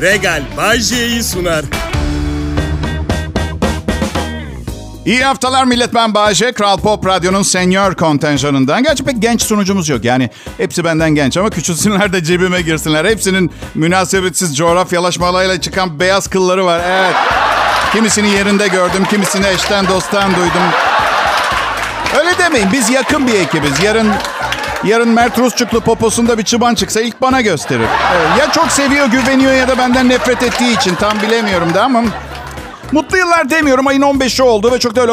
Regal Bajje'yi sunar. İyi haftalar millet ben Bayece. Kral Pop Radyo'nun senior kontenjanından. Gerçi pek genç sunucumuz yok. Yani hepsi benden genç ama küçülsünler de cebime girsinler. Hepsinin münasebetsiz coğrafyalaşmalarıyla çıkan beyaz kılları var. Evet. Kimisini yerinde gördüm, kimisini eşten dosttan duydum. Öyle demeyin. Biz yakın bir ekibiz. Yarın yarın Mert Rusçuklu poposunda bir çıban çıksa ilk bana gösterir. Evet, ya çok seviyor, güveniyor ya da benden nefret ettiği için tam bilemiyorum da ama Mutlu yıllar demiyorum. Ayın 15'i oldu ve çok da öyle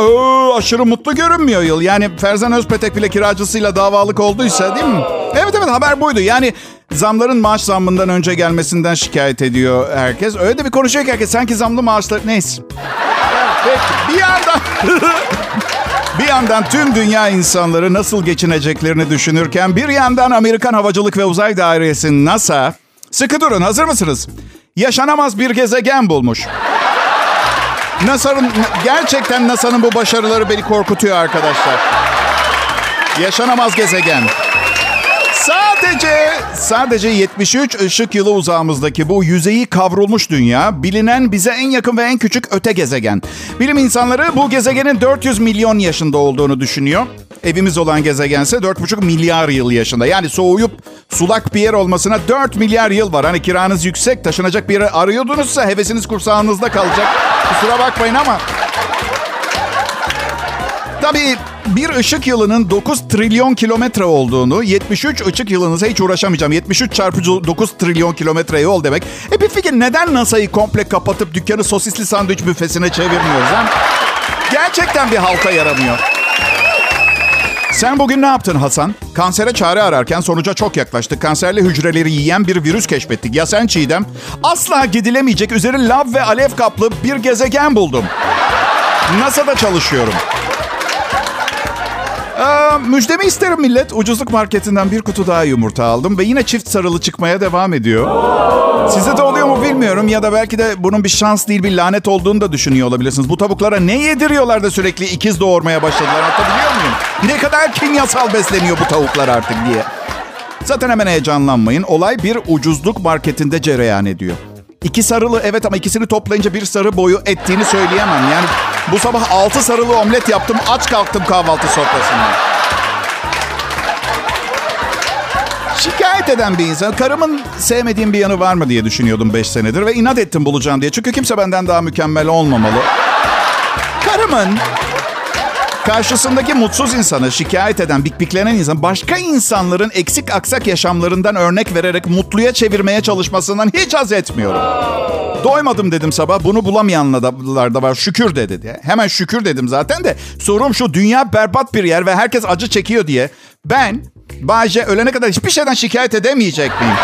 aşırı mutlu görünmüyor yıl. Yani Ferzan Özpetek bile kiracısıyla davalık olduysa değil mi? Evet evet haber buydu. Yani zamların maaş zammından önce gelmesinden şikayet ediyor herkes. Öyle de bir konuşuyor ki herkes sanki zamlı maaşlar... Neyse. Peki. Bir yandan... Bir yandan tüm dünya insanları nasıl geçineceklerini düşünürken bir yandan Amerikan Havacılık ve Uzay Dairesi NASA sıkı durun hazır mısınız? Yaşanamaz bir gezegen bulmuş. NASA'nın gerçekten NASA'nın bu başarıları beni korkutuyor arkadaşlar. Yaşanamaz gezegen. Sadece sadece 73 ışık yılı uzağımızdaki bu yüzeyi kavrulmuş dünya bilinen bize en yakın ve en küçük öte gezegen. Bilim insanları bu gezegenin 400 milyon yaşında olduğunu düşünüyor. Evimiz olan gezegense 4,5 milyar yıl yaşında. Yani soğuyup sulak bir yer olmasına 4 milyar yıl var. Hani kiranız yüksek, taşınacak bir yere arıyordunuzsa hevesiniz kursağınızda kalacak. Kusura bakmayın ama Tabii bir ışık yılının 9 trilyon kilometre olduğunu, 73 ışık yılınıza hiç uğraşamayacağım. 73 çarpı 9 trilyon kilometre yol demek. E bir fikir neden NASA'yı komple kapatıp dükkanı sosisli sandviç büfesine çevirmiyoruz? Hem? Gerçekten bir halta yaramıyor. Sen bugün ne yaptın Hasan? Kansere çare ararken sonuca çok yaklaştık. Kanserli hücreleri yiyen bir virüs keşfettik. Ya sen Çiğdem? Asla gidilemeyecek üzeri lav ve alev kaplı bir gezegen buldum. NASA'da çalışıyorum. Aa, müjdemi isterim millet. Ucuzluk marketinden bir kutu daha yumurta aldım ve yine çift sarılı çıkmaya devam ediyor. Size de oluyor mu bilmiyorum ya da belki de bunun bir şans değil bir lanet olduğunu da düşünüyor olabilirsiniz. Bu tavuklara ne yediriyorlar da sürekli ikiz doğurmaya başladılar anlatabiliyor muyum? Ne kadar kimyasal besleniyor bu tavuklar artık diye. Zaten hemen heyecanlanmayın. Olay bir ucuzluk marketinde cereyan ediyor. İki sarılı evet ama ikisini toplayınca bir sarı boyu ettiğini söyleyemem. Yani bu sabah altı sarılı omlet yaptım. Aç kalktım kahvaltı sofrasında. Şikayet eden bir insan. Karımın sevmediğim bir yanı var mı diye düşünüyordum 5 senedir. Ve inat ettim bulacağım diye. Çünkü kimse benden daha mükemmel olmamalı. Karımın karşısındaki mutsuz insanı şikayet eden, bikbiklenen insan başka insanların eksik aksak yaşamlarından örnek vererek mutluya çevirmeye çalışmasından hiç haz etmiyorum. Doymadım dedim sabah. Bunu bulamayanlar da var. Şükür dedi diye. Hemen şükür dedim zaten de. Sorum şu dünya berbat bir yer ve herkes acı çekiyor diye. Ben Bayce ölene kadar hiçbir şeyden şikayet edemeyecek miyim?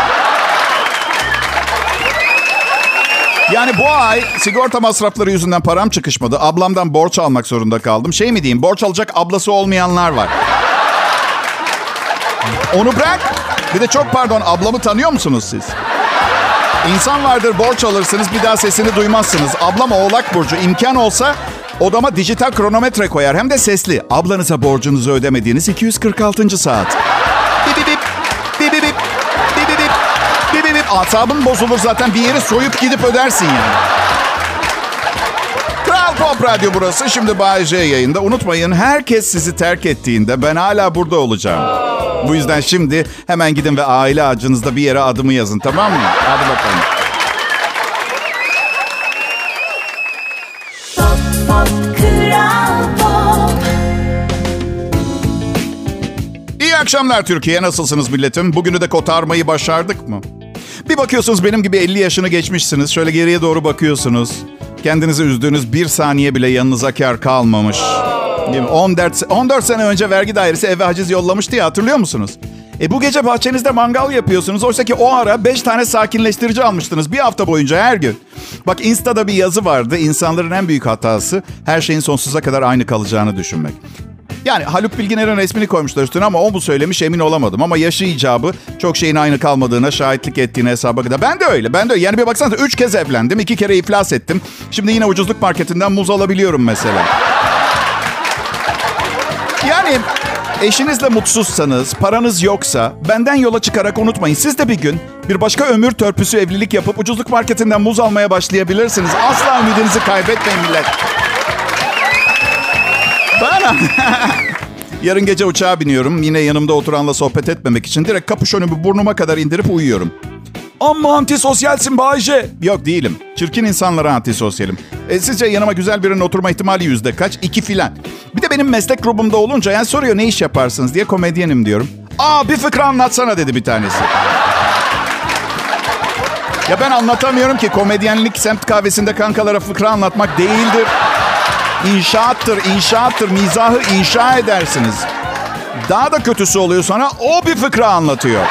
Yani bu ay sigorta masrafları yüzünden param çıkışmadı. Ablamdan borç almak zorunda kaldım. Şey mi diyeyim borç alacak ablası olmayanlar var. Onu bırak. Bir de çok pardon ablamı tanıyor musunuz siz? İnsan vardır borç alırsınız bir daha sesini duymazsınız. Ablam oğlak burcu. İmkan olsa odama dijital kronometre koyar hem de sesli. Ablanıza borcunuzu ödemediğiniz 246. saat. Asabın bozulur zaten bir yeri soyup gidip ödersin yani. Kral Pop Radyo burası. Şimdi Bay J yayında. Unutmayın herkes sizi terk ettiğinde ben hala burada olacağım. Bu yüzden şimdi hemen gidin ve aile ağacınızda bir yere adımı yazın tamam mı? Hadi bakalım. İyi akşamlar Türkiye. Nasılsınız milletim? Bugünü de kotarmayı başardık mı? Bir bakıyorsunuz benim gibi 50 yaşını geçmişsiniz. Şöyle geriye doğru bakıyorsunuz. Kendinizi üzdüğünüz bir saniye bile yanınıza kar kalmamış. 14, 14 sene önce vergi dairesi eve haciz yollamıştı ya hatırlıyor musunuz? E bu gece bahçenizde mangal yapıyorsunuz. Oysa ki o ara 5 tane sakinleştirici almıştınız bir hafta boyunca her gün. Bak Insta'da bir yazı vardı. İnsanların en büyük hatası her şeyin sonsuza kadar aynı kalacağını düşünmek. Yani Haluk Bilginer'in resmini koymuşlar üstüne ama o mu söylemiş emin olamadım. Ama yaşı icabı çok şeyin aynı kalmadığına şahitlik ettiğine hesaba kadar. Ben de öyle, ben de öyle. Yani bir baksanıza üç kez evlendim, iki kere iflas ettim. Şimdi yine ucuzluk marketinden muz alabiliyorum mesela. Yani Eşinizle mutsuzsanız, paranız yoksa benden yola çıkarak unutmayın. Siz de bir gün bir başka ömür törpüsü evlilik yapıp ucuzluk marketinden muz almaya başlayabilirsiniz. Asla ümidinizi kaybetmeyin millet. Yarın gece uçağa biniyorum. Yine yanımda oturanla sohbet etmemek için direkt kapüşonumu burnuma kadar indirip uyuyorum. Amma antisosyalsin Bayce. Yok değilim. Çirkin insanlara antisosyalim. E, sizce yanıma güzel birinin oturma ihtimali yüzde kaç? İki filan. Bir de benim meslek grubumda olunca yani soruyor ne iş yaparsınız diye komedyenim diyorum. Aa bir fıkra anlatsana dedi bir tanesi. Ya ben anlatamıyorum ki komedyenlik semt kahvesinde kankalara fıkra anlatmak değildir. İnşaattır, inşaattır. Mizahı inşa edersiniz. Daha da kötüsü oluyor sonra o bir fıkra anlatıyor.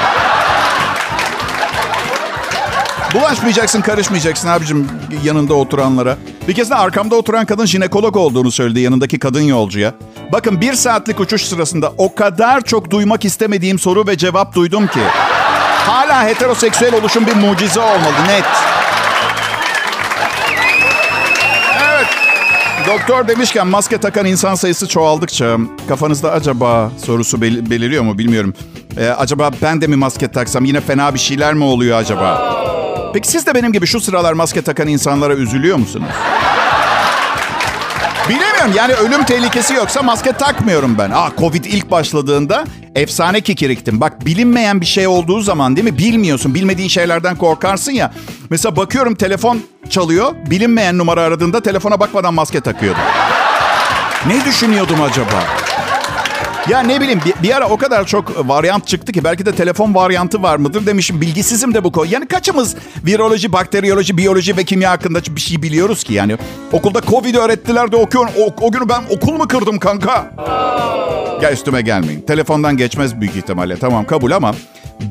Bulaşmayacaksın, karışmayacaksın abicim yanında oturanlara. Bir kez de arkamda oturan kadın jinekolog olduğunu söyledi yanındaki kadın yolcuya. Bakın bir saatlik uçuş sırasında o kadar çok duymak istemediğim soru ve cevap duydum ki. Hala heteroseksüel oluşum bir mucize olmalı net. Doktor demişken maske takan insan sayısı çoğaldıkça kafanızda acaba sorusu bel- beliriyor mu bilmiyorum. Ee, acaba ben de mi maske taksam yine fena bir şeyler mi oluyor acaba? Peki siz de benim gibi şu sıralar maske takan insanlara üzülüyor musunuz? Bilemiyorum yani ölüm tehlikesi yoksa maske takmıyorum ben. Aa Covid ilk başladığında efsane kikiriktim. Bak bilinmeyen bir şey olduğu zaman değil mi? Bilmiyorsun. Bilmediğin şeylerden korkarsın ya. Mesela bakıyorum telefon çalıyor. Bilinmeyen numara aradığında telefona bakmadan maske takıyordum. Ne düşünüyordum acaba? Ya ne bileyim bir, bir ara o kadar çok varyant çıktı ki belki de telefon varyantı var mıdır demişim. Bilgisizim de bu konu. Yani kaçımız viroloji, bakteriyoloji, biyoloji ve kimya hakkında bir şey biliyoruz ki yani. Okulda Covid öğrettiler de okuyorum. O, o günü ben okul mu kırdım kanka? Ya üstüme gelmeyin. Telefondan geçmez büyük ihtimalle. Tamam kabul ama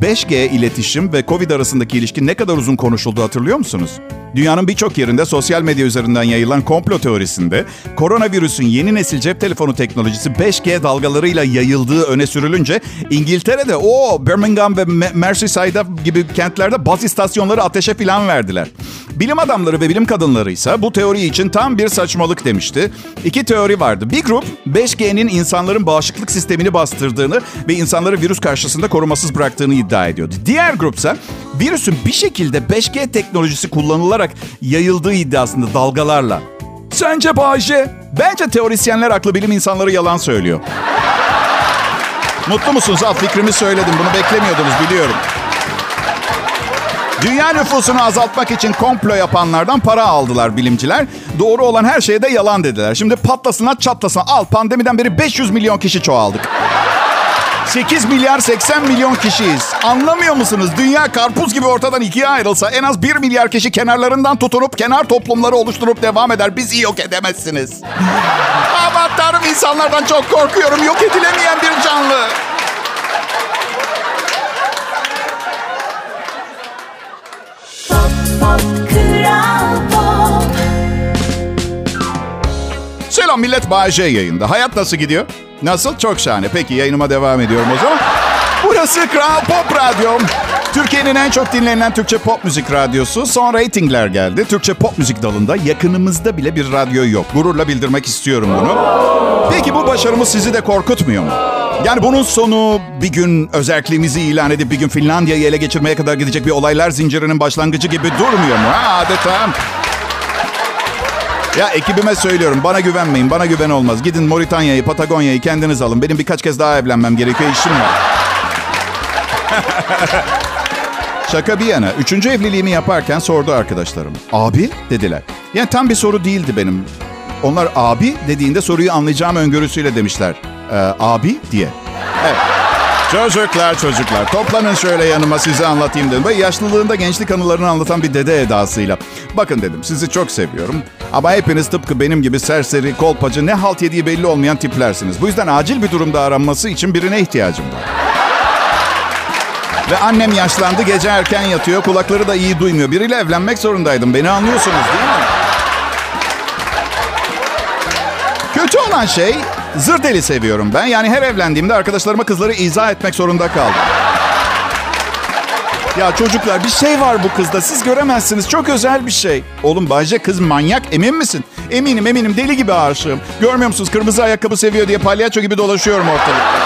5G iletişim ve Covid arasındaki ilişki ne kadar uzun konuşuldu hatırlıyor musunuz? Dünyanın birçok yerinde sosyal medya üzerinden yayılan komplo teorisinde koronavirüsün yeni nesil cep telefonu teknolojisi 5G dalgalarıyla yayıldığı öne sürülünce İngiltere'de o Birmingham ve Merseyside gibi kentlerde baz istasyonları ateşe filan verdiler. Bilim adamları ve bilim kadınları ise bu teori için tam bir saçmalık demişti. İki teori vardı. Bir grup 5G'nin insanların bağışıklık sistemini bastırdığını ve insanları virüs karşısında korumasız bıraktığını iddia ediyordu. Diğer grupsa virüsün bir şekilde 5G teknolojisi kullanılarak yayıldığı iddiasında dalgalarla. Sence Bayce? Bence teorisyenler aklı bilim insanları yalan söylüyor. Mutlu musunuz? Al fikrimi söyledim. Bunu beklemiyordunuz biliyorum. Dünya nüfusunu azaltmak için komplo yapanlardan para aldılar bilimciler. Doğru olan her şeyde yalan dediler. Şimdi patlasınlar çatlasın. Al pandemiden beri 500 milyon kişi çoğaldık. 8 milyar 80 milyon kişiyiz. Anlamıyor musunuz? Dünya karpuz gibi ortadan ikiye ayrılsa en az 1 milyar kişi kenarlarından tutunup kenar toplumları oluşturup devam eder. Bizi yok edemezsiniz. Aman insanlardan çok korkuyorum. Yok edilemeyen bir canlı. Selam millet Bağcay yayında. Hayat nasıl gidiyor? Nasıl? Çok şahane. Peki yayınıma devam ediyorum o zaman. Burası Kral Pop Radyo. Türkiye'nin en çok dinlenen Türkçe pop müzik radyosu. Son reytingler geldi. Türkçe pop müzik dalında yakınımızda bile bir radyo yok. Gururla bildirmek istiyorum bunu. Peki bu başarımız sizi de korkutmuyor mu? Yani bunun sonu bir gün özelliğimizi ilan edip bir gün Finlandiya'yı ele geçirmeye kadar gidecek bir olaylar zincirinin başlangıcı gibi durmuyor mu? Ha, adeta ya ekibime söylüyorum bana güvenmeyin bana güven olmaz. Gidin Moritanya'yı Patagonya'yı kendiniz alın. Benim birkaç kez daha evlenmem gerekiyor işim var. Şaka bir yana. Üçüncü evliliğimi yaparken sordu arkadaşlarım. Abi dediler. Yani tam bir soru değildi benim. Onlar abi dediğinde soruyu anlayacağım öngörüsüyle demişler. Ee, abi diye. Evet. Çocuklar çocuklar toplanın şöyle yanıma size anlatayım dedim. Ve yaşlılığında gençlik anılarını anlatan bir dede edasıyla. Bakın dedim sizi çok seviyorum. Ama hepiniz tıpkı benim gibi serseri, kolpacı, ne halt yediği belli olmayan tiplersiniz. Bu yüzden acil bir durumda aranması için birine ihtiyacım var. Ve annem yaşlandı, gece erken yatıyor, kulakları da iyi duymuyor. Biriyle evlenmek zorundaydım. Beni anlıyorsunuz değil mi? Kötü olan şey zır deli seviyorum ben. Yani her evlendiğimde arkadaşlarıma kızları izah etmek zorunda kaldım. Ya çocuklar bir şey var bu kızda. Siz göremezsiniz. Çok özel bir şey. Oğlum Bayce kız manyak. Emin misin? Eminim eminim. Deli gibi aşığım. Görmüyor musunuz? Kırmızı ayakkabı seviyor diye palyaço gibi dolaşıyorum ortalıkta.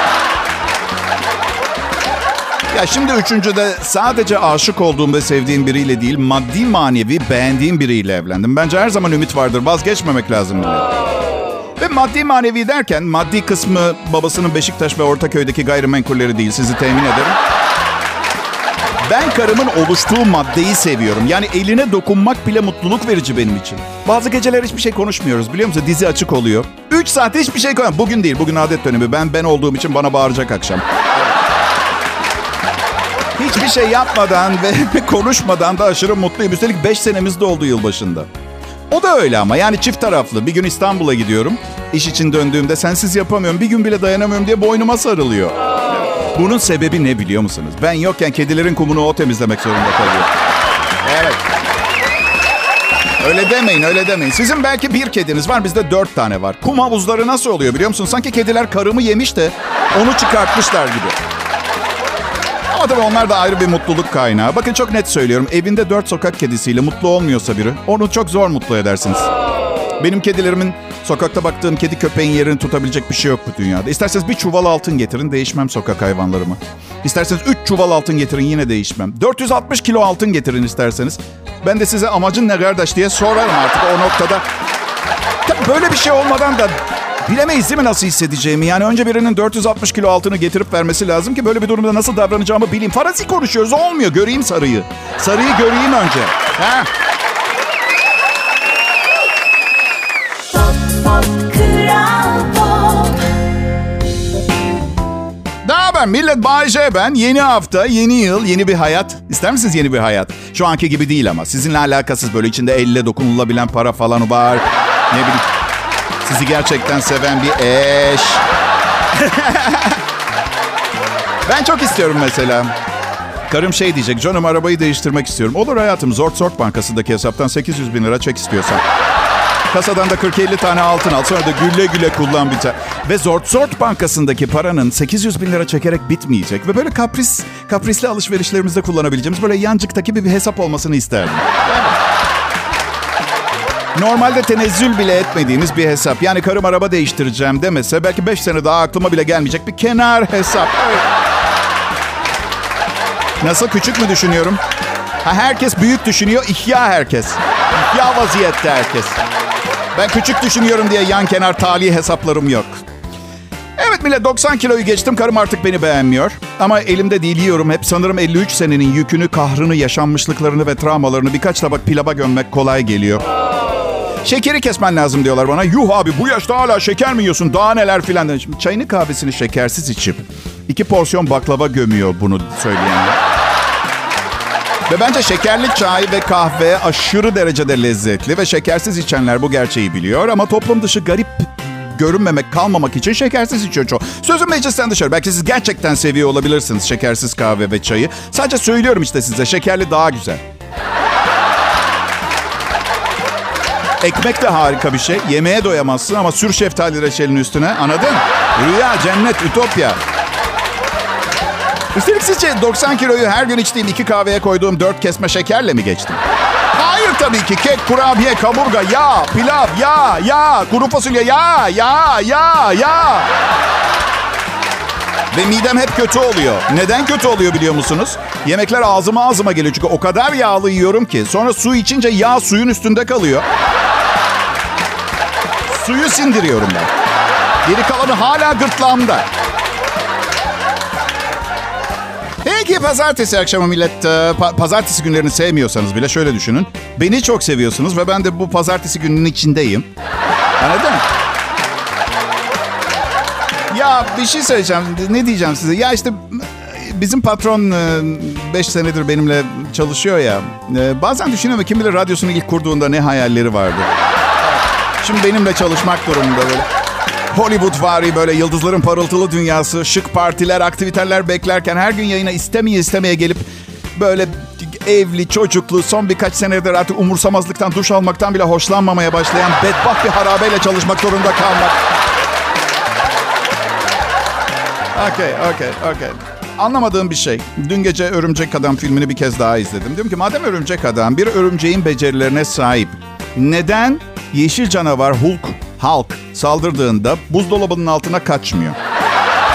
Ya şimdi üçüncüde sadece aşık olduğum ve sevdiğim biriyle değil, maddi manevi beğendiğim biriyle evlendim. Bence her zaman ümit vardır. Vazgeçmemek lazım millet. Ve maddi manevi derken maddi kısmı babasının Beşiktaş ve Ortaköy'deki gayrimenkulleri değil sizi temin ederim. Ben karımın oluştuğu maddeyi seviyorum. Yani eline dokunmak bile mutluluk verici benim için. Bazı geceler hiçbir şey konuşmuyoruz biliyor musun? Dizi açık oluyor. 3 saat hiçbir şey koyamam. Bugün değil, bugün adet dönemi. Ben ben olduğum için bana bağıracak akşam. Hiçbir şey yapmadan ve konuşmadan da aşırı mutluyum. Üstelik 5 senemiz de oldu yılbaşında. O da öyle ama yani çift taraflı. Bir gün İstanbul'a gidiyorum. İş için döndüğümde sensiz yapamıyorum. Bir gün bile dayanamıyorum diye boynuma sarılıyor. Bunun sebebi ne biliyor musunuz? Ben yokken kedilerin kumunu o temizlemek zorunda kalıyor. Evet. Öyle demeyin, öyle demeyin. Sizin belki bir kediniz var, bizde dört tane var. Kum havuzları nasıl oluyor biliyor musun? Sanki kediler karımı yemiş de onu çıkartmışlar gibi. Ama tabii onlar da ayrı bir mutluluk kaynağı. Bakın çok net söylüyorum. Evinde dört sokak kedisiyle mutlu olmuyorsa biri, onu çok zor mutlu edersiniz. Benim kedilerimin sokakta baktığım kedi köpeğin yerini tutabilecek bir şey yok bu dünyada. İsterseniz bir çuval altın getirin değişmem sokak hayvanlarımı. İsterseniz üç çuval altın getirin yine değişmem. 460 kilo altın getirin isterseniz. Ben de size amacın ne kardeş diye sorarım artık o noktada. Böyle bir şey olmadan da bilemeyiz değil mi nasıl hissedeceğimi? Yani önce birinin 460 kilo altını getirip vermesi lazım ki böyle bir durumda nasıl davranacağımı bileyim. Farazi konuşuyoruz olmuyor. Göreyim sarıyı. Sarıyı göreyim önce. Ha? Ne haber millet? Bay J ben. Yeni hafta, yeni yıl, yeni bir hayat. İster misiniz yeni bir hayat? Şu anki gibi değil ama. Sizinle alakasız böyle içinde elle dokunulabilen para falan var. Ne bileyim. Sizi gerçekten seven bir eş. ben çok istiyorum mesela. Karım şey diyecek, canım arabayı değiştirmek istiyorum. Olur hayatım, Zort Zort Bankası'ndaki hesaptan 800 bin lira çek istiyorsan. Kasadan da 40-50 tane altın al. Sonra da gülle güle kullan tane. Ve Zort Zort Bankası'ndaki paranın 800 bin lira çekerek bitmeyecek. Ve böyle kapris, kaprisli alışverişlerimizde kullanabileceğimiz böyle yancıktaki bir, bir hesap olmasını isterdim. Normalde tenezzül bile etmediğimiz bir hesap. Yani karım araba değiştireceğim demese belki 5 sene daha aklıma bile gelmeyecek bir kenar hesap. Nasıl küçük mü düşünüyorum? Ha, herkes büyük düşünüyor, ihya herkes. İhya vaziyette herkes. Ben küçük düşünüyorum diye yan kenar tali hesaplarım yok. Evet millet 90 kiloyu geçtim. Karım artık beni beğenmiyor. Ama elimde değil yiyorum. Hep sanırım 53 senenin yükünü, kahrını, yaşanmışlıklarını ve travmalarını birkaç tabak pilava gömmek kolay geliyor. Şekeri kesmen lazım diyorlar bana. Yuh abi bu yaşta hala şeker mi yiyorsun? Daha neler filan. Şimdi çayını kahvesini şekersiz içip iki porsiyon baklava gömüyor bunu söyleyenler. Ve bence şekerli çay ve kahve aşırı derecede lezzetli ve şekersiz içenler bu gerçeği biliyor ama toplum dışı garip görünmemek, kalmamak için şekersiz içiyor çoğu. Sözüm meclisten dışarı. Belki siz gerçekten seviyor olabilirsiniz şekersiz kahve ve çayı. Sadece söylüyorum işte size şekerli daha güzel. Ekmek de harika bir şey. Yemeğe doyamazsın ama sür şeftali reçelin üstüne. Anladın? Rüya, cennet, ütopya. Üstelik sizce 90 kiloyu her gün içtiğim iki kahveye koyduğum dört kesme şekerle mi geçtim? Hayır tabii ki. Kek, kurabiye, kaburga, yağ, pilav, yağ, yağ, kuru fasulye, yağ, yağ, yağ, yağ. Ve midem hep kötü oluyor. Neden kötü oluyor biliyor musunuz? Yemekler ağzıma ağzıma geliyor. Çünkü o kadar yağlı yiyorum ki. Sonra su içince yağ suyun üstünde kalıyor. Suyu sindiriyorum ben. Geri kalanı hala gırtlağımda. Peki pazartesi akşamı millet. Pa- pazartesi günlerini sevmiyorsanız bile şöyle düşünün. Beni çok seviyorsunuz ve ben de bu pazartesi gününün içindeyim. Anladın mı? Ya bir şey söyleyeceğim. Ne diyeceğim size? Ya işte bizim patron 5 senedir benimle çalışıyor ya. Bazen düşünüyorum kim bilir radyosunu ilk kurduğunda ne hayalleri vardı. Şimdi benimle çalışmak durumunda böyle. Hollywood vari böyle yıldızların parıltılı dünyası, şık partiler, aktiviteler beklerken her gün yayına istemeye istemeye gelip böyle evli, çocuklu, son birkaç senedir artık umursamazlıktan, duş almaktan bile hoşlanmamaya başlayan bedbaht bir harabeyle çalışmak zorunda kalmak. Okey, okey, okey. Anlamadığım bir şey. Dün gece Örümcek Adam filmini bir kez daha izledim. Diyorum ki madem Örümcek Adam bir örümceğin becerilerine sahip. Neden yeşil canavar Hulk, Hulk saldırdığında buzdolabının altına kaçmıyor?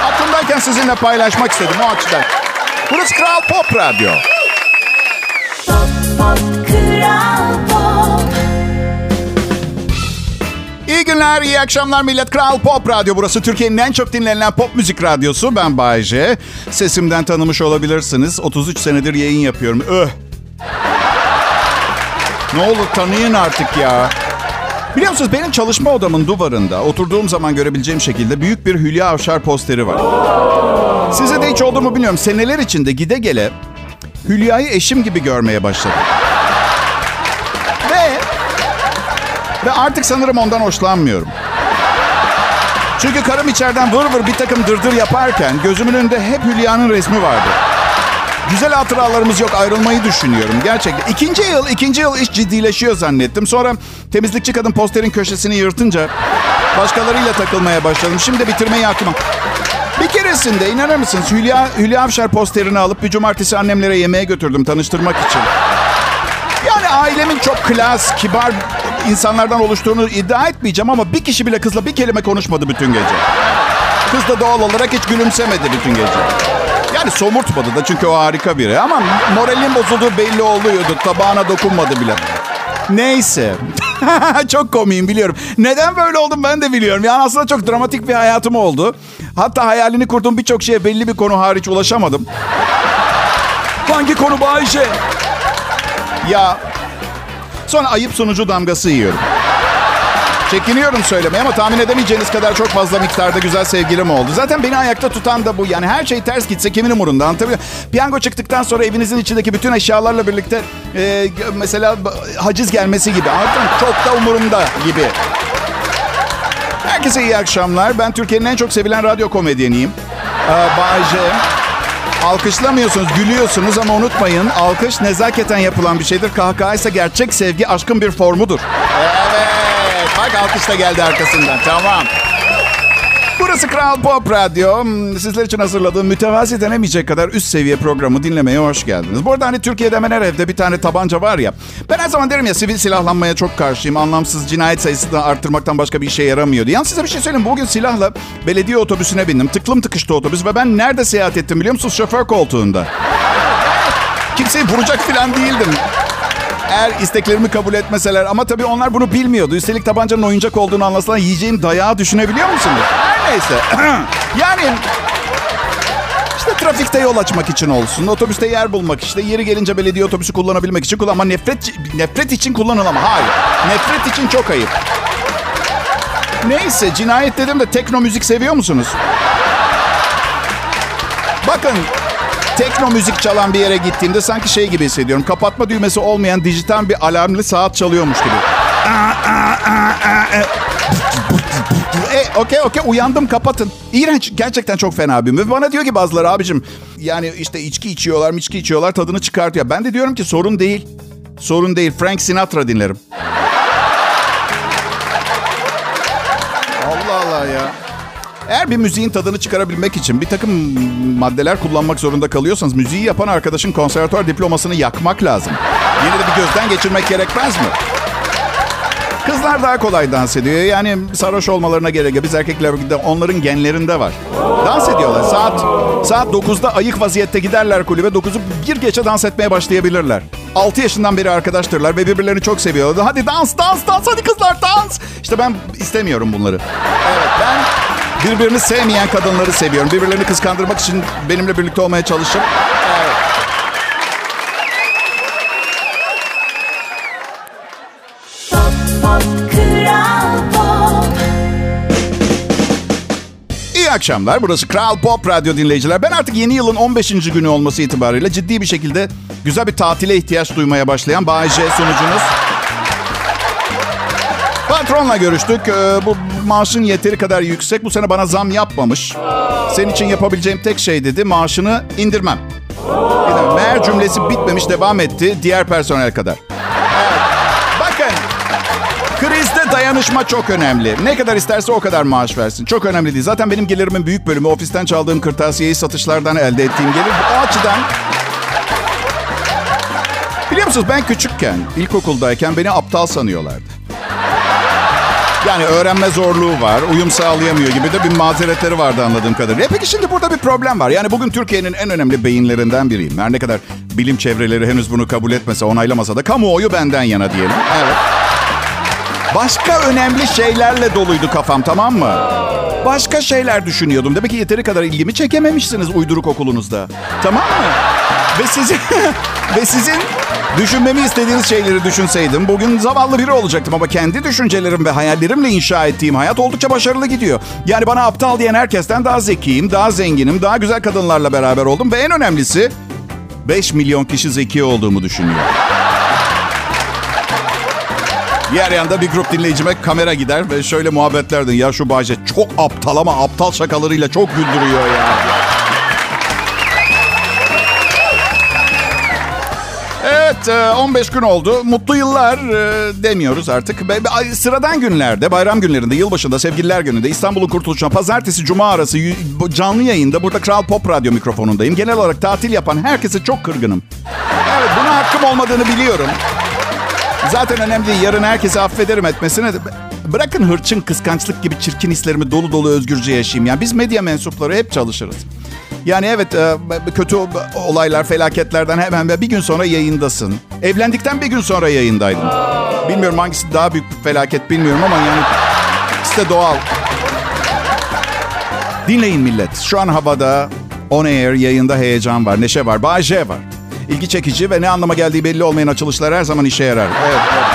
Aklımdayken sizinle paylaşmak istedim o açıdan. Burası Kral Pop Radyo. İyi günler, iyi akşamlar millet. Kral Pop Radyo burası. Türkiye'nin en çok dinlenen pop müzik radyosu. Ben Bayece. Sesimden tanımış olabilirsiniz. 33 senedir yayın yapıyorum. Öh. Ne olur tanıyın artık ya. Biliyor musunuz benim çalışma odamın duvarında oturduğum zaman görebileceğim şekilde büyük bir Hülya Avşar posteri var. Size de hiç oldu mu bilmiyorum. Seneler içinde gide gele Hülya'yı eşim gibi görmeye başladım. Ve ve artık sanırım ondan hoşlanmıyorum. Çünkü karım içeriden vır vır bir takım dırdır yaparken gözümün önünde hep Hülya'nın resmi vardı. Güzel hatıralarımız yok ayrılmayı düşünüyorum gerçekten. İkinci yıl, ikinci yıl iş ciddileşiyor zannettim. Sonra temizlikçi kadın posterin köşesini yırtınca başkalarıyla takılmaya başladım. Şimdi bitirmeyi aklıma. Bir keresinde inanır mısınız Hülya, Hülya Avşar posterini alıp bir cumartesi annemlere yemeğe götürdüm tanıştırmak için. Yani ailemin çok klas, kibar insanlardan oluştuğunu iddia etmeyeceğim ama bir kişi bile kızla bir kelime konuşmadı bütün gece. Kız da doğal olarak hiç gülümsemedi bütün gece. Yani somurtmadı da çünkü o harika biri ama moralin bozulduğu belli oluyordu. Tabağına dokunmadı bile. Neyse. çok komiyim biliyorum. Neden böyle oldum ben de biliyorum. Yani aslında çok dramatik bir hayatım oldu. Hatta hayalini kurduğum birçok şeye belli bir konu hariç ulaşamadım. Hangi konu Bayşe? Ya sonra ayıp sonucu damgası yiyorum. Çekiniyorum söylemeye ama tahmin edemeyeceğiniz kadar çok fazla miktarda güzel sevgilim oldu. Zaten beni ayakta tutan da bu. Yani her şey ters gitse kimin umurunda anlatabiliyor Piyango çıktıktan sonra evinizin içindeki bütün eşyalarla birlikte e, mesela haciz gelmesi gibi. Anladın Çok da umurumda gibi. Herkese iyi akşamlar. Ben Türkiye'nin en çok sevilen radyo komedyeniyim. Ee, Bayce. Alkışlamıyorsunuz, gülüyorsunuz ama unutmayın alkış nezaketen yapılan bir şeydir. Kahkaha ise gerçek sevgi, aşkın bir formudur. Bak alkış da geldi arkasından. Tamam. Burası Kral Pop Radyo. Hmm, sizler için hazırladığım mütevazi denemeyecek kadar üst seviye programı dinlemeye hoş geldiniz. Bu arada hani Türkiye'de hemen her evde bir tane tabanca var ya. Ben her zaman derim ya sivil silahlanmaya çok karşıyım. Anlamsız cinayet sayısını arttırmaktan başka bir işe yaramıyor diye. Yalnız size bir şey söyleyeyim. Bugün silahla belediye otobüsüne bindim. Tıklım tıkıştı otobüs ve ben nerede seyahat ettim biliyor musunuz? Şoför koltuğunda. Kimseyi vuracak falan değildim. Eğer isteklerimi kabul etmeseler ama tabii onlar bunu bilmiyordu. Üstelik tabancanın oyuncak olduğunu anlasalar yiyeceğim dayağı düşünebiliyor musunuz? Her neyse. yani işte trafikte yol açmak için olsun, otobüste yer bulmak işte, yeri gelince belediye otobüsü kullanabilmek için kullan ama nefret nefret için kullanılamaz. Hayır. Nefret için çok ayıp. Neyse cinayet dedim de tekno müzik seviyor musunuz? Bakın tekno müzik çalan bir yere gittiğimde sanki şey gibi hissediyorum. Kapatma düğmesi olmayan dijital bir alarmlı saat çalıyormuş gibi. e, okey okey uyandım kapatın. İğrenç gerçekten çok fena bir Ve bana diyor ki bazıları abicim yani işte içki içiyorlar içki içiyorlar tadını çıkartıyor. Ben de diyorum ki sorun değil. Sorun değil Frank Sinatra dinlerim. Allah Allah ya. Eğer bir müziğin tadını çıkarabilmek için bir takım maddeler kullanmak zorunda kalıyorsanız müziği yapan arkadaşın konservatuar diplomasını yakmak lazım. Yine de bir gözden geçirmek gerekmez mi? Kızlar daha kolay dans ediyor. Yani sarhoş olmalarına gerek yok. Biz erkekler de onların genlerinde var. Dans ediyorlar. Saat saat 9'da ayık vaziyette giderler kulübe. 9'u bir geçe dans etmeye başlayabilirler. 6 yaşından beri arkadaştırlar ve birbirlerini çok seviyorlar. Hadi dans, dans, dans. Hadi kızlar dans. İşte ben istemiyorum bunları. Evet ben birbirini sevmeyen kadınları seviyorum. Birbirlerini kıskandırmak için benimle birlikte olmaya çalışıp. Evet. İyi akşamlar. Burası Kral Pop Radyo dinleyiciler. Ben artık yeni yılın 15. günü olması itibariyle ciddi bir şekilde güzel bir tatile ihtiyaç duymaya başlayan Bay J sunucunuz. Patronla görüştük. Ee, bu maaşın yeteri kadar yüksek. Bu sene bana zam yapmamış. Senin için yapabileceğim tek şey dedi. Maaşını indirmem. Meğer cümlesi bitmemiş devam etti. Diğer personel kadar. Bakın. Krizde dayanışma çok önemli. Ne kadar isterse o kadar maaş versin. Çok önemli değil. Zaten benim gelirimin büyük bölümü ofisten çaldığım kırtasiyeyi satışlardan elde ettiğim gelir. O açıdan Biliyor musunuz ben küçükken, ilkokuldayken beni aptal sanıyorlardı. Yani öğrenme zorluğu var, uyum sağlayamıyor gibi de bir mazeretleri vardı anladığım kadarıyla. E peki şimdi burada bir problem var. Yani bugün Türkiye'nin en önemli beyinlerinden biriyim. Her ne kadar bilim çevreleri henüz bunu kabul etmese, onaylamasa da kamuoyu benden yana diyelim. Evet. Başka önemli şeylerle doluydu kafam tamam mı? Başka şeyler düşünüyordum. Demek ki yeteri kadar ilgimi çekememişsiniz uyduruk okulunuzda. Tamam mı? Ve sizin ve sizin düşünmemi istediğiniz şeyleri düşünseydim bugün zavallı biri olacaktım ama kendi düşüncelerim ve hayallerimle inşa ettiğim hayat oldukça başarılı gidiyor. Yani bana aptal diyen herkesten daha zekiyim, daha zenginim, daha güzel kadınlarla beraber oldum ve en önemlisi 5 milyon kişi zeki olduğumu düşünüyor. Diğer yanda bir grup dinleyicime kamera gider ve şöyle muhabbetlerden ya şu Bahçe çok aptal ama aptal şakalarıyla çok güldürüyor ya. Evet 15 gün oldu. Mutlu yıllar demiyoruz artık. Sıradan günlerde, bayram günlerinde, yılbaşında, sevgililer gününde, İstanbul'un kurtuluşuna, pazartesi, cuma arası canlı yayında burada Kral Pop Radyo mikrofonundayım. Genel olarak tatil yapan herkese çok kırgınım. Evet buna hakkım olmadığını biliyorum. Zaten önemli. Yarın herkesi affederim etmesine. Bırakın hırçın, kıskançlık gibi çirkin hislerimi dolu dolu özgürce yaşayayım. Yani biz medya mensupları hep çalışırız. Yani evet e, kötü olaylar, felaketlerden hemen bir gün sonra yayındasın. Evlendikten bir gün sonra yayındaydım. Bilmiyorum hangisi daha büyük bir felaket bilmiyorum ama yani işte doğal. Dinleyin millet. Şu an havada on air yayında heyecan var, neşe var, Bay var. İlgi çekici ve ne anlama geldiği belli olmayan açılışlar her zaman işe yarar. Evet, evet.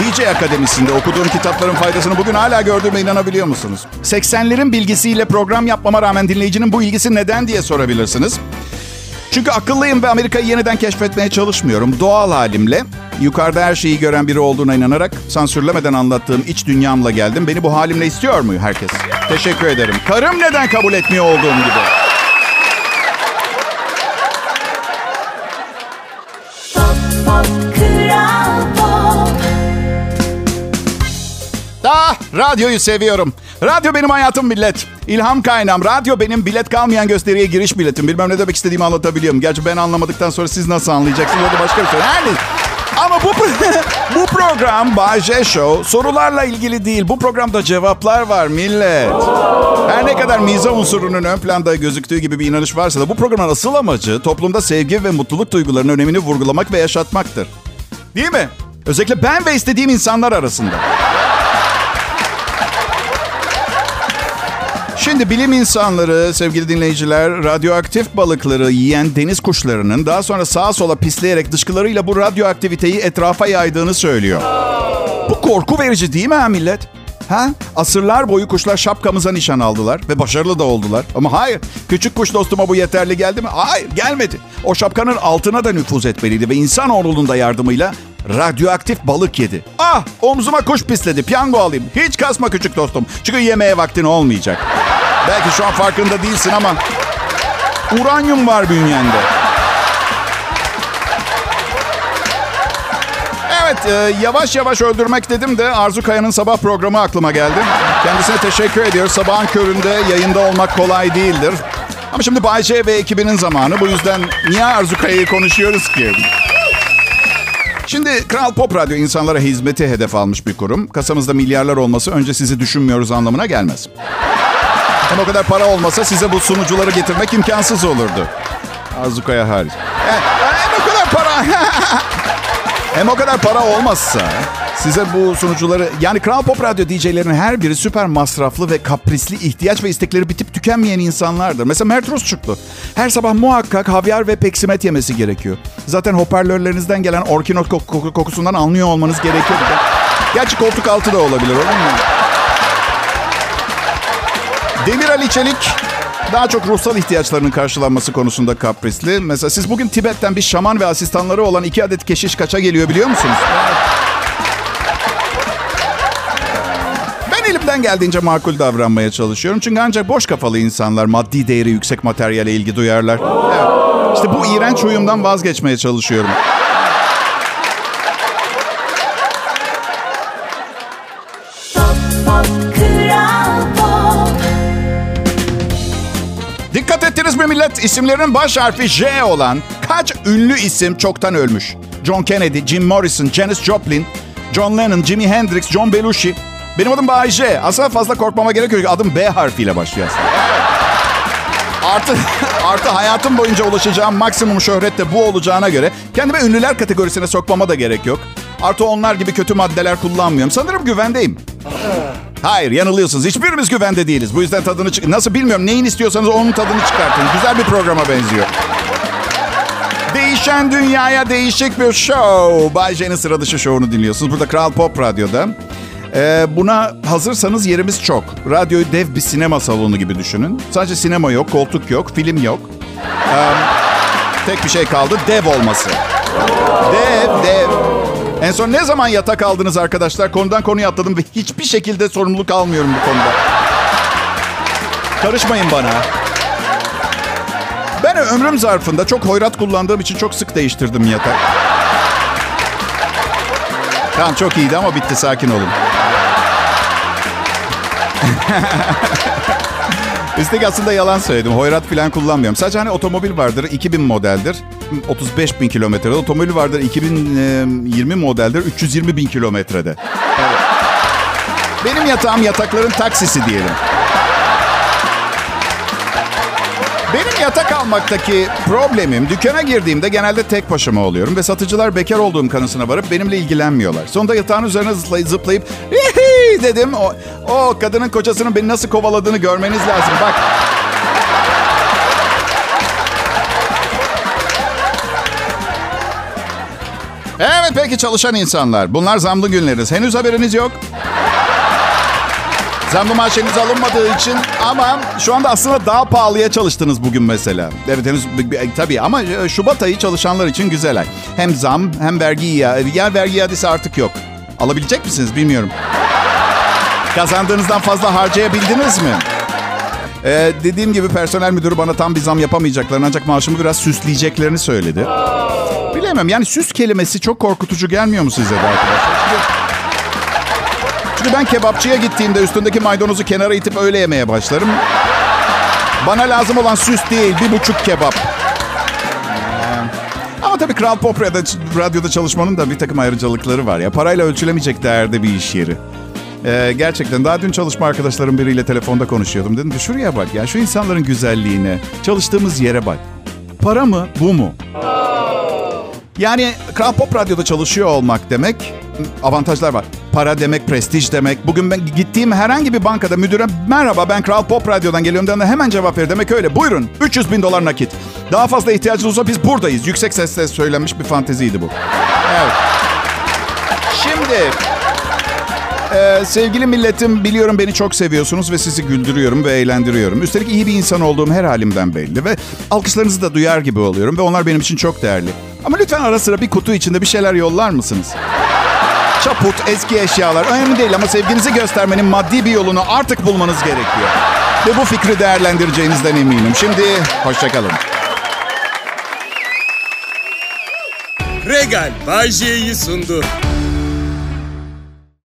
DJ Akademisi'nde okuduğum kitapların faydasını bugün hala gördüğüme inanabiliyor musunuz? 80'lerin bilgisiyle program yapmama rağmen dinleyicinin bu ilgisi neden diye sorabilirsiniz. Çünkü akıllıyım ve Amerika'yı yeniden keşfetmeye çalışmıyorum. Doğal halimle, yukarıda her şeyi gören biri olduğuna inanarak sansürlemeden anlattığım iç dünyamla geldim. Beni bu halimle istiyor mu herkes? Teşekkür ederim. Karım neden kabul etmiyor olduğum gibi? Radyoyu seviyorum. Radyo benim hayatım millet. İlham kaynağım. Radyo benim bilet kalmayan gösteriye giriş biletim. Bilmem ne demek istediğimi anlatabiliyorum. Gerçi ben anlamadıktan sonra siz nasıl anlayacaksınız? O da başka bir şey. Neyse. Ama bu bu program Bay J Show sorularla ilgili değil. Bu programda cevaplar var millet. Her ne kadar miza unsurunun ön planda gözüktüğü gibi bir inanış varsa da bu programın asıl amacı toplumda sevgi ve mutluluk duygularının önemini vurgulamak ve yaşatmaktır. Değil mi? Özellikle ben ve istediğim insanlar arasında. Şimdi bilim insanları, sevgili dinleyiciler, radyoaktif balıkları yiyen deniz kuşlarının daha sonra sağa sola pisleyerek dışkılarıyla bu radyoaktiviteyi etrafa yaydığını söylüyor. Bu korku verici değil mi ha millet? Ha? Asırlar boyu kuşlar şapkamıza nişan aldılar ve başarılı da oldular. Ama hayır, küçük kuş dostuma bu yeterli geldi mi? Hayır, gelmedi. O şapkanın altına da nüfuz etmeliydi ve insan oğlunun da yardımıyla radyoaktif balık yedi. Ah omzuma kuş pisledi piyango alayım. Hiç kasma küçük dostum. Çünkü yemeğe vaktin olmayacak. Belki şu an farkında değilsin ama uranyum var bünyende. Evet e, yavaş yavaş öldürmek dedim de Arzu Kaya'nın sabah programı aklıma geldi. Kendisine teşekkür ediyoruz. Sabahın köründe yayında olmak kolay değildir. Ama şimdi Bay J ve ekibinin zamanı. Bu yüzden niye Arzu Kaya'yı konuşuyoruz ki? Şimdi Kral Pop Radyo insanlara hizmeti hedef almış bir kurum. Kasamızda milyarlar olması önce sizi düşünmüyoruz anlamına gelmez. Hem o kadar para olmasa size bu sunucuları getirmek imkansız olurdu. Azukaya hariç. Hem, hem o kadar para... hem o kadar para olmazsa size bu sunucuları... Yani Kral Pop Radyo DJ'lerin her biri süper masraflı ve kaprisli ihtiyaç ve istekleri bitip tükenmeyen insanlardır. Mesela Mert Rusçuklu. Her sabah muhakkak havyar ve peksimet yemesi gerekiyor. Zaten hoparlörlerinizden gelen orkinot kokusundan anlıyor olmanız gerekiyor. Gerçi koltuk altı da olabilir olur mu? Demir Ali Çelik daha çok ruhsal ihtiyaçlarının karşılanması konusunda kaprisli. Mesela siz bugün Tibet'ten bir şaman ve asistanları olan iki adet keşiş kaça geliyor biliyor musunuz? Ben elimden geldiğince makul davranmaya çalışıyorum. Çünkü ancak boş kafalı insanlar maddi değeri yüksek materyale ilgi duyarlar. Evet. İşte bu iğrenç uyumdan vazgeçmeye çalışıyorum. Millet? İsimlerinin baş harfi J olan kaç ünlü isim çoktan ölmüş? John Kennedy, Jim Morrison, Janis Joplin, John Lennon, Jimi Hendrix, John Belushi. Benim adım Bay J. Aslında fazla korkmama gerek yok. Adım B harfiyle başlıyor aslında. Artı, artı hayatım boyunca ulaşacağım maksimum şöhret de bu olacağına göre kendimi ünlüler kategorisine sokmama da gerek yok. Artı onlar gibi kötü maddeler kullanmıyorum. Sanırım güvendeyim. Hayır yanılıyorsunuz. Hiçbirimiz güvende değiliz. Bu yüzden tadını çık... Nasıl bilmiyorum. Neyin istiyorsanız onun tadını çıkartın. Güzel bir programa benziyor. Değişen dünyaya değişik bir show. Bay J'nin sıra dışı şovunu dinliyorsunuz. Burada Kral Pop Radyo'da. Ee, buna hazırsanız yerimiz çok. Radyoyu dev bir sinema salonu gibi düşünün. Sadece sinema yok, koltuk yok, film yok. Ee, tek bir şey kaldı, dev olması. Dev, dev. En son ne zaman yatak aldınız arkadaşlar? Konudan konuya atladım ve hiçbir şekilde sorumluluk almıyorum bu konuda. Karışmayın bana. Ben ömrüm zarfında çok hoyrat kullandığım için çok sık değiştirdim yatak. Tamam çok iyiydi ama bitti sakin olun. Üstelik aslında yalan söyledim. Hoyrat falan kullanmıyorum. Sadece hani otomobil vardır 2000 modeldir. 35 bin kilometrede. Otomobil vardır 2020 modeldir 320 bin kilometrede. Evet. Benim yatağım yatakların taksisi diyelim. Benim yatak almaktaki problemim dükkana girdiğimde genelde tek başıma oluyorum ve satıcılar bekar olduğum kanısına varıp benimle ilgilenmiyorlar. Sonunda yatağın üzerine zıplayıp, zıplayıp dedim. O, o kadının kocasının beni nasıl kovaladığını görmeniz lazım. Bak. Evet peki çalışan insanlar. Bunlar zamlı günleriniz. Henüz haberiniz yok. Zamlı maaşınız alınmadığı için ama şu anda aslında daha pahalıya çalıştınız bugün mesela. Evet henüz tabii ama e, Şubat ayı çalışanlar için güzel ay. Hem zam hem vergi ya, ya vergi iadesi artık yok. Alabilecek misiniz bilmiyorum. Kazandığınızdan fazla harcayabildiniz mi? Ee, dediğim gibi personel müdürü bana tam bir zam yapamayacaklarını ancak maaşımı biraz süsleyeceklerini söyledi. Bilemem yani süs kelimesi çok korkutucu gelmiyor mu size de arkadaşlar? Çünkü ben kebapçıya gittiğimde üstündeki maydanozu kenara itip öyle yemeye başlarım. Bana lazım olan süs değil, bir buçuk kebap. Ee, ama tabii Kral Pop Radyo'da çalışmanın da bir takım ayrıcalıkları var ya. Parayla ölçülemeyecek değerde bir iş yeri. Ee, gerçekten daha dün çalışma arkadaşlarım biriyle telefonda konuşuyordum. Dedim şuraya bak ya şu insanların güzelliğine, çalıştığımız yere bak. Para mı bu mu? Yani Kral Pop Radyo'da çalışıyor olmak demek avantajlar var. Para demek, prestij demek. Bugün ben gittiğim herhangi bir bankada müdüre merhaba ben Kral Pop Radyo'dan geliyorum dediğinde hemen cevap verir. Demek öyle. Buyurun 300 bin dolar nakit. Daha fazla ihtiyacınız olsa biz buradayız. Yüksek sesle söylenmiş bir fanteziydi bu. Evet. Şimdi ee, sevgili milletim biliyorum beni çok seviyorsunuz ve sizi güldürüyorum ve eğlendiriyorum. Üstelik iyi bir insan olduğum her halimden belli ve alkışlarınızı da duyar gibi oluyorum ve onlar benim için çok değerli. Ama lütfen ara sıra bir kutu içinde bir şeyler yollar mısınız? Çaput, eski eşyalar önemli değil ama sevginizi göstermenin maddi bir yolunu artık bulmanız gerekiyor. Ve bu fikri değerlendireceğinizden eminim. Şimdi hoşçakalın. Regal Bay J'yi sundu.